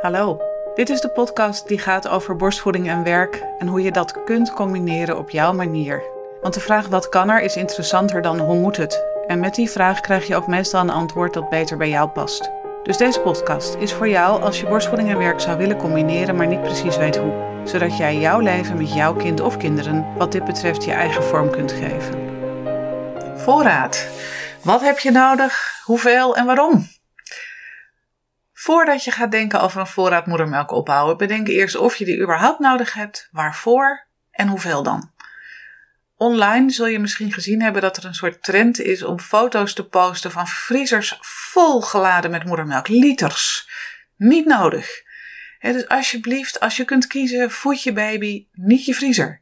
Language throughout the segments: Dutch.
Hallo, dit is de podcast die gaat over borstvoeding en werk en hoe je dat kunt combineren op jouw manier. Want de vraag wat kan er is interessanter dan hoe moet het? En met die vraag krijg je ook meestal een antwoord dat beter bij jou past. Dus deze podcast is voor jou als je borstvoeding en werk zou willen combineren, maar niet precies weet hoe. Zodat jij jouw leven met jouw kind of kinderen wat dit betreft je eigen vorm kunt geven. Voorraad. Wat heb je nodig? Hoeveel en waarom? Voordat je gaat denken over een voorraad moedermelk ophouden, bedenk eerst of je die überhaupt nodig hebt, waarvoor en hoeveel dan. Online zul je misschien gezien hebben dat er een soort trend is om foto's te posten van vriezers vol geladen met moedermelk. Liters. Niet nodig. dus alsjeblieft, als je kunt kiezen, voed je baby, niet je vriezer.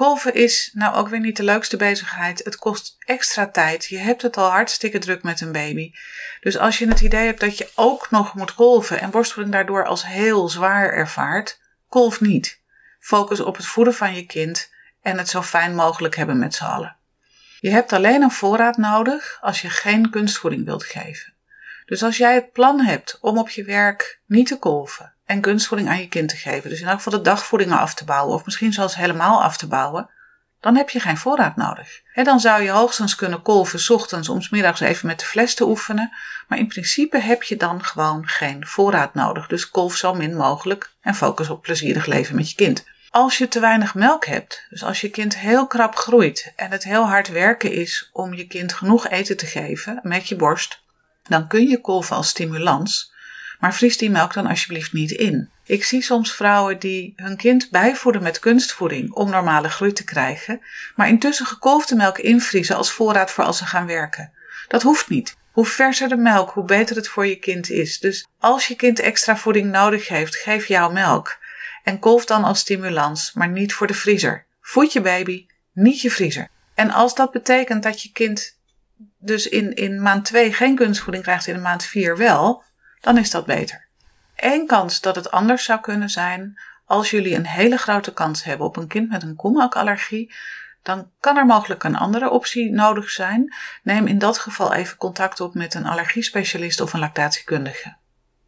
Kolven is nou ook weer niet de leukste bezigheid. Het kost extra tijd. Je hebt het al hartstikke druk met een baby. Dus als je het idee hebt dat je ook nog moet kolven en borstvoeding daardoor als heel zwaar ervaart, kolf niet. Focus op het voeden van je kind en het zo fijn mogelijk hebben met z'n allen. Je hebt alleen een voorraad nodig als je geen kunstvoeding wilt geven. Dus als jij het plan hebt om op je werk niet te kolven en kunstvoeding aan je kind te geven, dus in elk geval de dagvoedingen af te bouwen of misschien zelfs helemaal af te bouwen, dan heb je geen voorraad nodig. En dan zou je hoogstens kunnen kolven ochtends om middags even met de fles te oefenen, maar in principe heb je dan gewoon geen voorraad nodig. Dus kolf zo min mogelijk en focus op plezierig leven met je kind. Als je te weinig melk hebt, dus als je kind heel krap groeit en het heel hard werken is om je kind genoeg eten te geven met je borst, dan kun je kolven als stimulans, maar vries die melk dan alsjeblieft niet in. Ik zie soms vrouwen die hun kind bijvoeden met kunstvoeding om normale groei te krijgen, maar intussen gekolfde melk invriezen als voorraad voor als ze gaan werken. Dat hoeft niet. Hoe verser de melk, hoe beter het voor je kind is. Dus als je kind extra voeding nodig heeft, geef jouw melk. En kolf dan als stimulans, maar niet voor de vriezer. Voed je baby, niet je vriezer. En als dat betekent dat je kind dus in, in maand 2 geen kunstvoeding krijgt, in maand 4 wel, dan is dat beter. Eén kans dat het anders zou kunnen zijn, als jullie een hele grote kans hebben op een kind met een koemelkallergie, dan kan er mogelijk een andere optie nodig zijn. Neem in dat geval even contact op met een allergiespecialist of een lactatiekundige.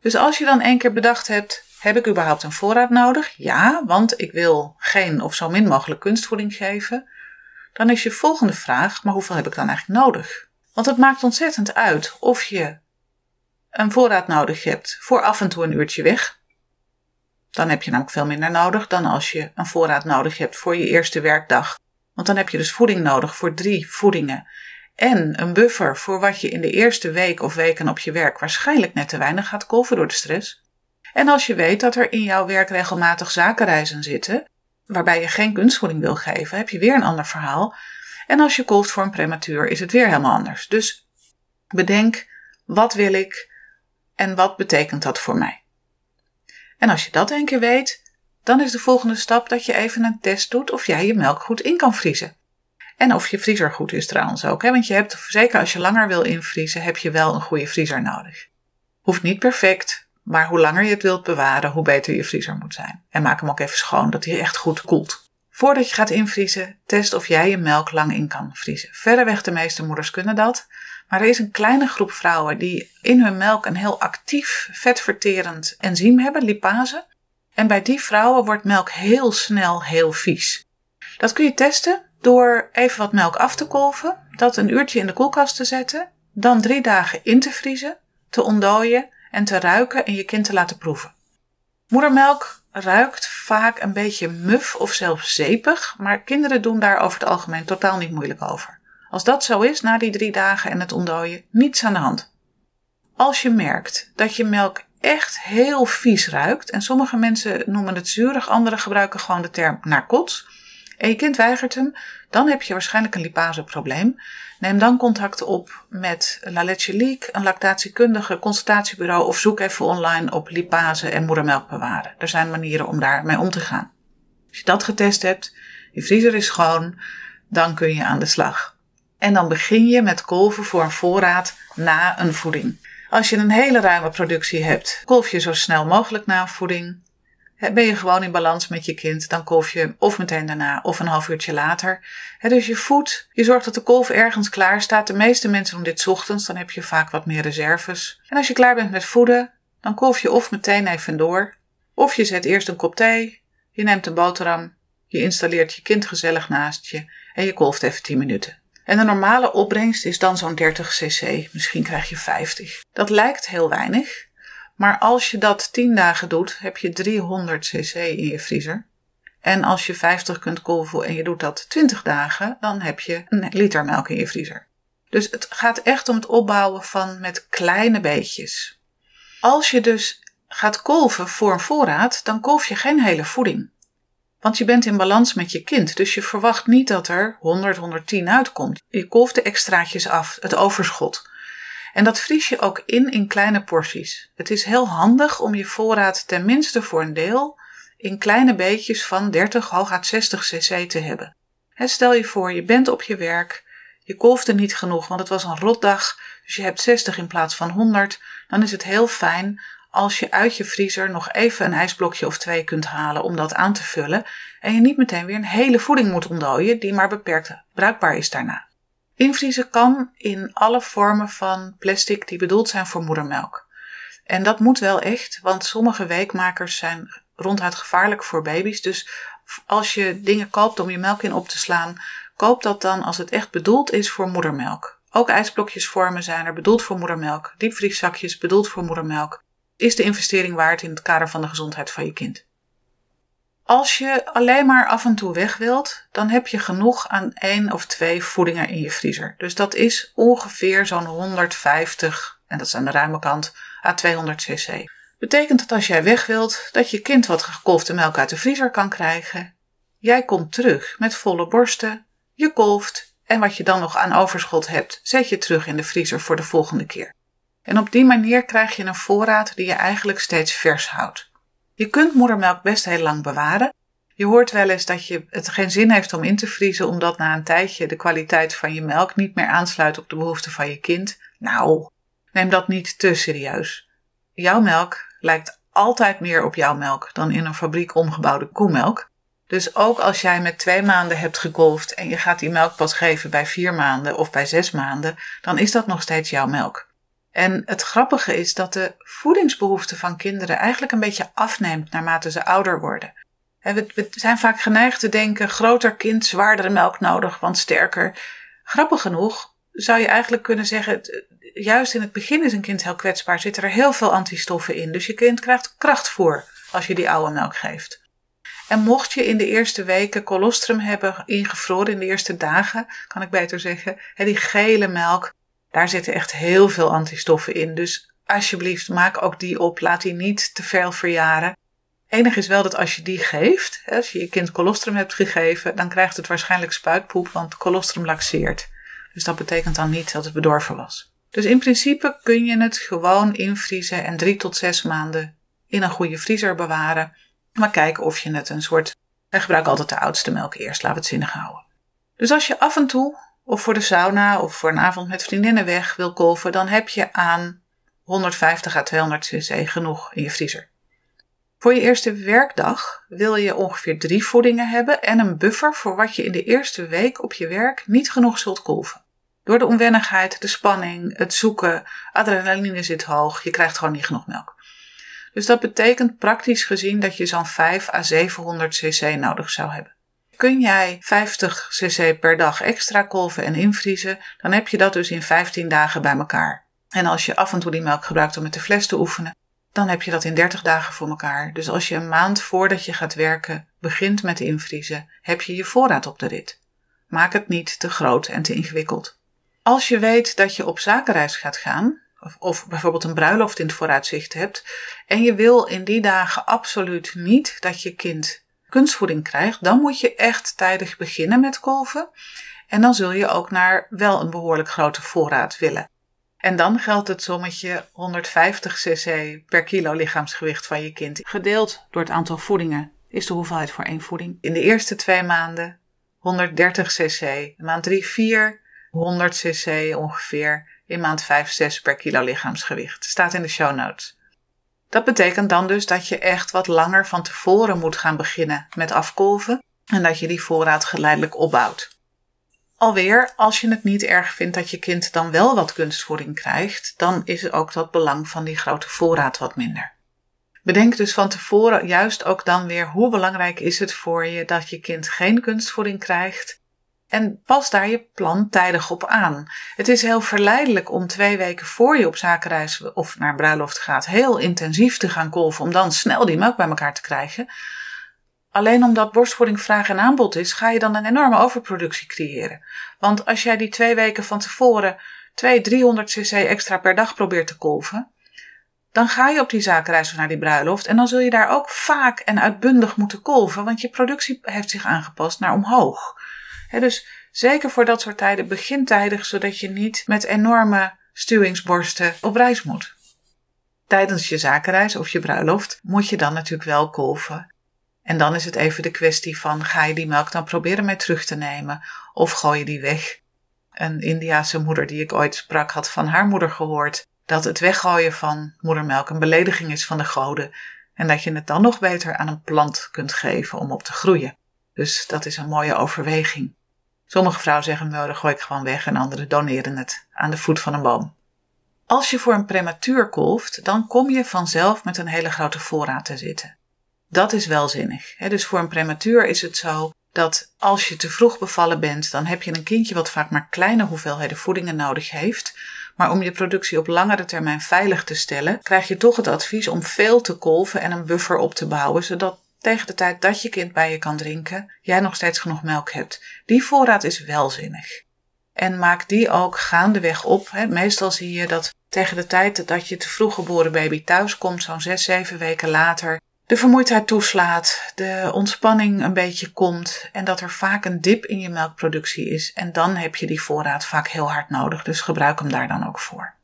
Dus als je dan één keer bedacht hebt, heb ik überhaupt een voorraad nodig? Ja, want ik wil geen of zo min mogelijk kunstvoeding geven. Dan is je volgende vraag, maar hoeveel heb ik dan eigenlijk nodig? Want het maakt ontzettend uit of je een voorraad nodig hebt voor af en toe een uurtje weg. Dan heb je namelijk veel minder nodig dan als je een voorraad nodig hebt voor je eerste werkdag. Want dan heb je dus voeding nodig voor drie voedingen. En een buffer voor wat je in de eerste week of weken op je werk waarschijnlijk net te weinig gaat kolven door de stress. En als je weet dat er in jouw werk regelmatig zakenreizen zitten, waarbij je geen kunstvoeding wil geven, heb je weer een ander verhaal. En als je kolft voor een prematuur, is het weer helemaal anders. Dus bedenk, wat wil ik en wat betekent dat voor mij? En als je dat een keer weet, dan is de volgende stap dat je even een test doet of jij je melk goed in kan vriezen. En of je vriezer goed is trouwens ook. Hè? Want je hebt, zeker als je langer wil invriezen, heb je wel een goede vriezer nodig. Hoeft niet perfect, maar hoe langer je het wilt bewaren, hoe beter je vriezer moet zijn. En maak hem ook even schoon, dat hij echt goed koelt. Voordat je gaat invriezen, test of jij je melk lang in kan vriezen. Verreweg de meeste moeders kunnen dat. Maar er is een kleine groep vrouwen die in hun melk een heel actief vetverterend enzym hebben, lipase. En bij die vrouwen wordt melk heel snel heel vies. Dat kun je testen door even wat melk af te kolven, dat een uurtje in de koelkast te zetten, dan drie dagen in te vriezen, te ontdooien en te ruiken en je kind te laten proeven. Moedermelk ruikt vaak een beetje muf of zelfs zeepig, maar kinderen doen daar over het algemeen totaal niet moeilijk over. Als dat zo is na die drie dagen en het ontdooien, niets aan de hand. Als je merkt dat je melk echt heel vies ruikt, en sommige mensen noemen het zuurig, anderen gebruiken gewoon de term narkots, en je kind weigert hem, dan heb je waarschijnlijk een lipaseprobleem. Neem dan contact op met La Leche Leak, een lactatiekundige consultatiebureau of zoek even online op lipase en moedermelk bewaren. Er zijn manieren om daarmee om te gaan. Als je dat getest hebt, je vriezer is schoon, dan kun je aan de slag. En dan begin je met kolven voor een voorraad na een voeding. Als je een hele ruime productie hebt, kolf je zo snel mogelijk na een voeding Ben je gewoon in balans met je kind, dan kolf je of meteen daarna of een half uurtje later. Dus je voedt, je zorgt dat de kolf ergens klaar staat. De meeste mensen doen dit ochtends, dan heb je vaak wat meer reserves. En als je klaar bent met voeden, dan kolf je of meteen even door. Of je zet eerst een kop thee, je neemt een boterham, je installeert je kind gezellig naast je en je kolft even 10 minuten. En de normale opbrengst is dan zo'n 30 cc, misschien krijg je 50. Dat lijkt heel weinig, maar als je dat 10 dagen doet, heb je 300 cc in je vriezer. En als je 50 kunt kolven en je doet dat 20 dagen, dan heb je een liter melk in je vriezer. Dus het gaat echt om het opbouwen van met kleine beetjes. Als je dus gaat kolven voor een voorraad, dan kolf je geen hele voeding. Want je bent in balans met je kind, dus je verwacht niet dat er 100, 110 uitkomt. Je kolft de extraatjes af, het overschot. En dat vries je ook in in kleine porties. Het is heel handig om je voorraad tenminste voor een deel in kleine beetjes van 30, hooguit 60 cc te hebben. stel je voor, je bent op je werk, je kolfde niet genoeg, want het was een rotdag, dus je hebt 60 in plaats van 100. Dan is het heel fijn als je uit je vriezer nog even een ijsblokje of twee kunt halen om dat aan te vullen en je niet meteen weer een hele voeding moet ontdooien die maar beperkt bruikbaar is daarna. Invriezen kan in alle vormen van plastic die bedoeld zijn voor moedermelk. En dat moet wel echt, want sommige weekmakers zijn ronduit gevaarlijk voor baby's. Dus als je dingen koopt om je melk in op te slaan, koop dat dan als het echt bedoeld is voor moedermelk. Ook ijsblokjesvormen zijn er bedoeld voor moedermelk. Diepvrieszakjes bedoeld voor moedermelk. Is de investering waard in het kader van de gezondheid van je kind? Als je alleen maar af en toe weg wilt, dan heb je genoeg aan één of twee voedingen in je vriezer. Dus dat is ongeveer zo'n 150, en dat is aan de ruime kant, à 200 cc. Betekent dat als jij weg wilt, dat je kind wat gekolfde melk uit de vriezer kan krijgen. Jij komt terug met volle borsten, je kolft en wat je dan nog aan overschot hebt, zet je terug in de vriezer voor de volgende keer. En op die manier krijg je een voorraad die je eigenlijk steeds vers houdt. Je kunt moedermelk best heel lang bewaren. Je hoort wel eens dat je het geen zin heeft om in te vriezen, omdat na een tijdje de kwaliteit van je melk niet meer aansluit op de behoeften van je kind. Nou, neem dat niet te serieus. Jouw melk lijkt altijd meer op jouw melk dan in een fabriek omgebouwde koemelk. Dus ook als jij met twee maanden hebt gekolfd en je gaat die melk pas geven bij vier maanden of bij zes maanden, dan is dat nog steeds jouw melk. En het grappige is dat de voedingsbehoefte van kinderen eigenlijk een beetje afneemt naarmate ze ouder worden. We zijn vaak geneigd te denken: groter kind, zwaardere melk nodig, want sterker. Grappig genoeg zou je eigenlijk kunnen zeggen: juist in het begin is een kind heel kwetsbaar, zitten er heel veel antistoffen in. Dus je kind krijgt kracht voor als je die oude melk geeft. En mocht je in de eerste weken colostrum hebben ingevroren, in de eerste dagen, kan ik beter zeggen, die gele melk, daar zitten echt heel veel antistoffen in. Dus alsjeblieft, maak ook die op. Laat die niet te veel verjaren. Enig is wel dat als je die geeft, als je je kind colostrum hebt gegeven, dan krijgt het waarschijnlijk spuitpoep, want colostrum laxeert. Dus dat betekent dan niet dat het bedorven was. Dus in principe kun je het gewoon invriezen en drie tot zes maanden in een goede vriezer bewaren. Maar kijk of je het een soort. En gebruik altijd de oudste melk eerst, laat het zinnig houden. Dus als je af en toe of voor de sauna of voor een avond met vriendinnen weg wil kolven, dan heb je aan 150 à 200 cc genoeg in je vriezer. Voor je eerste werkdag wil je ongeveer drie voedingen hebben en een buffer voor wat je in de eerste week op je werk niet genoeg zult kolven. Door de onwennigheid, de spanning, het zoeken, adrenaline zit hoog, je krijgt gewoon niet genoeg melk. Dus dat betekent praktisch gezien dat je zo'n 5 à 700 cc nodig zou hebben. Kun jij 50 cc per dag extra kolven en invriezen, dan heb je dat dus in 15 dagen bij elkaar. En als je af en toe die melk gebruikt om met de fles te oefenen, dan heb je dat in 30 dagen voor elkaar. Dus als je een maand voordat je gaat werken begint met invriezen, heb je je voorraad op de rit. Maak het niet te groot en te ingewikkeld. Als je weet dat je op zakenreis gaat gaan, of, of, bijvoorbeeld een bruiloft in het vooruitzicht hebt, en je wil in die dagen absoluut niet dat je kind kunstvoeding krijgt, dan moet je echt tijdig beginnen met kolven. En dan zul je ook naar wel een behoorlijk grote voorraad willen. En dan geldt het sommetje 150 cc per kilo lichaamsgewicht van je kind. Gedeeld door het aantal voedingen is de hoeveelheid voor één voeding. In de eerste twee maanden 130 cc. maand 3, 4, 100 cc ongeveer. In maand 5, 6 per kilo lichaamsgewicht. Staat in de show notes. Dat betekent dan dus dat je echt wat langer van tevoren moet gaan beginnen met afkolven en dat je die voorraad geleidelijk opbouwt. Alweer, als je het niet erg vindt dat je kind dan wel wat kunstvoeding krijgt, dan is ook dat belang van die grote voorraad wat minder. Bedenk dus van tevoren juist ook dan weer hoe belangrijk is het voor je dat je kind geen kunstvoeding krijgt. En pas daar je plan tijdig op aan. Het is heel verleidelijk om twee weken voor je op zakenreis of naar bruiloft gaat heel intensief te gaan kolven om dan snel die melk bij elkaar te krijgen. Alleen omdat borstvoeding vraag en aanbod is, ga je dan een enorme overproductie creëren. Want als jij die twee weken van tevoren 200, 300 cc extra per dag probeert te kolven, dan ga je op die zakenreis of naar die bruiloft en dan zul je daar ook vaak en uitbundig moeten kolven, want je productie heeft zich aangepast naar omhoog. Dus zeker voor dat soort tijden begin tijdig, zodat je niet met enorme stuwingsborsten op reis moet. Tijdens je zakenreis of je bruiloft moet je dan natuurlijk wel kolven en dan is het even de kwestie van ga je die melk dan proberen mee terug te nemen of gooi je die weg. Een Indiase moeder die ik ooit sprak had van haar moeder gehoord dat het weggooien van moedermelk een belediging is van de goden en dat je het dan nog beter aan een plant kunt geven om op te groeien. Dus dat is een mooie overweging. Sommige vrouwen zeggen, nou, dan gooi ik gewoon weg en anderen doneren het aan de voet van een boom. Als je voor een prematuur kolft, dan kom je vanzelf met een hele grote voorraad te zitten. Dat is wel zinnig. Dus voor een prematuur is het zo dat als je te vroeg bevallen bent, dan heb je een kindje wat vaak maar kleine hoeveelheden voedingen nodig heeft. Maar om je productie op langere termijn veilig te stellen, krijg je toch het advies om veel te kolven en een buffer op te bouwen, zodat tegen de tijd dat je kind bij je kan drinken, jij nog steeds genoeg melk hebt. Die voorraad is wel zinnig. En maak die ook gaandeweg op. Meestal zie je dat tegen de tijd dat je te vroeg geboren baby thuis komt, zo'n zes, zeven weken later, de vermoeidheid toeslaat, de ontspanning een beetje komt en dat er vaak een dip in je melkproductie is. En dan heb je die voorraad vaak heel hard nodig, dus gebruik hem daar dan ook voor.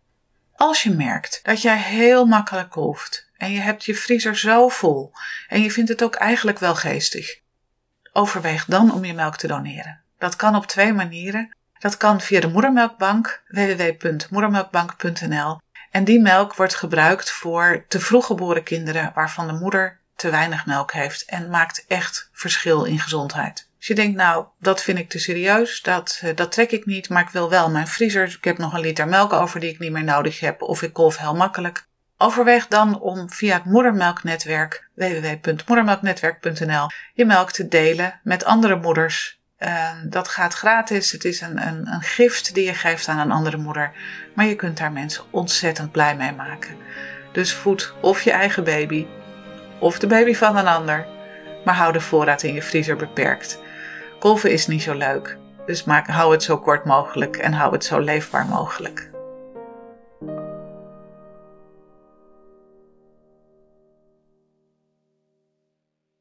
Als je merkt dat jij heel makkelijk kolft en je hebt je vriezer zo vol en je vindt het ook eigenlijk wel geestig, overweeg dan om je melk te doneren. Dat kan op twee manieren. Dat kan via de moedermelkbank www.moedermelkbank.nl en die melk wordt gebruikt voor te vroeg geboren kinderen waarvan de moeder te weinig melk heeft en maakt echt verschil in gezondheid. Als je denkt, nou, dat vind ik te serieus, dat, eh, dat trek ik niet, maar ik wil wel mijn vriezer, ik heb nog een liter melk over die ik niet meer nodig heb, of ik kolf heel makkelijk. Overweeg dan om via het moedermelknetwerk www.moedermelknetwerk.nl je melk te delen met andere moeders dat gaat gratis. Het is een, een, een gift die je geeft aan een andere moeder. Maar je kunt daar mensen ontzettend blij mee maken. Dus voed of je eigen baby of de baby van een ander. Maar hou de voorraad in je vriezer beperkt. Kolven is niet zo leuk. Dus maak, hou het zo kort mogelijk en hou het zo leefbaar mogelijk.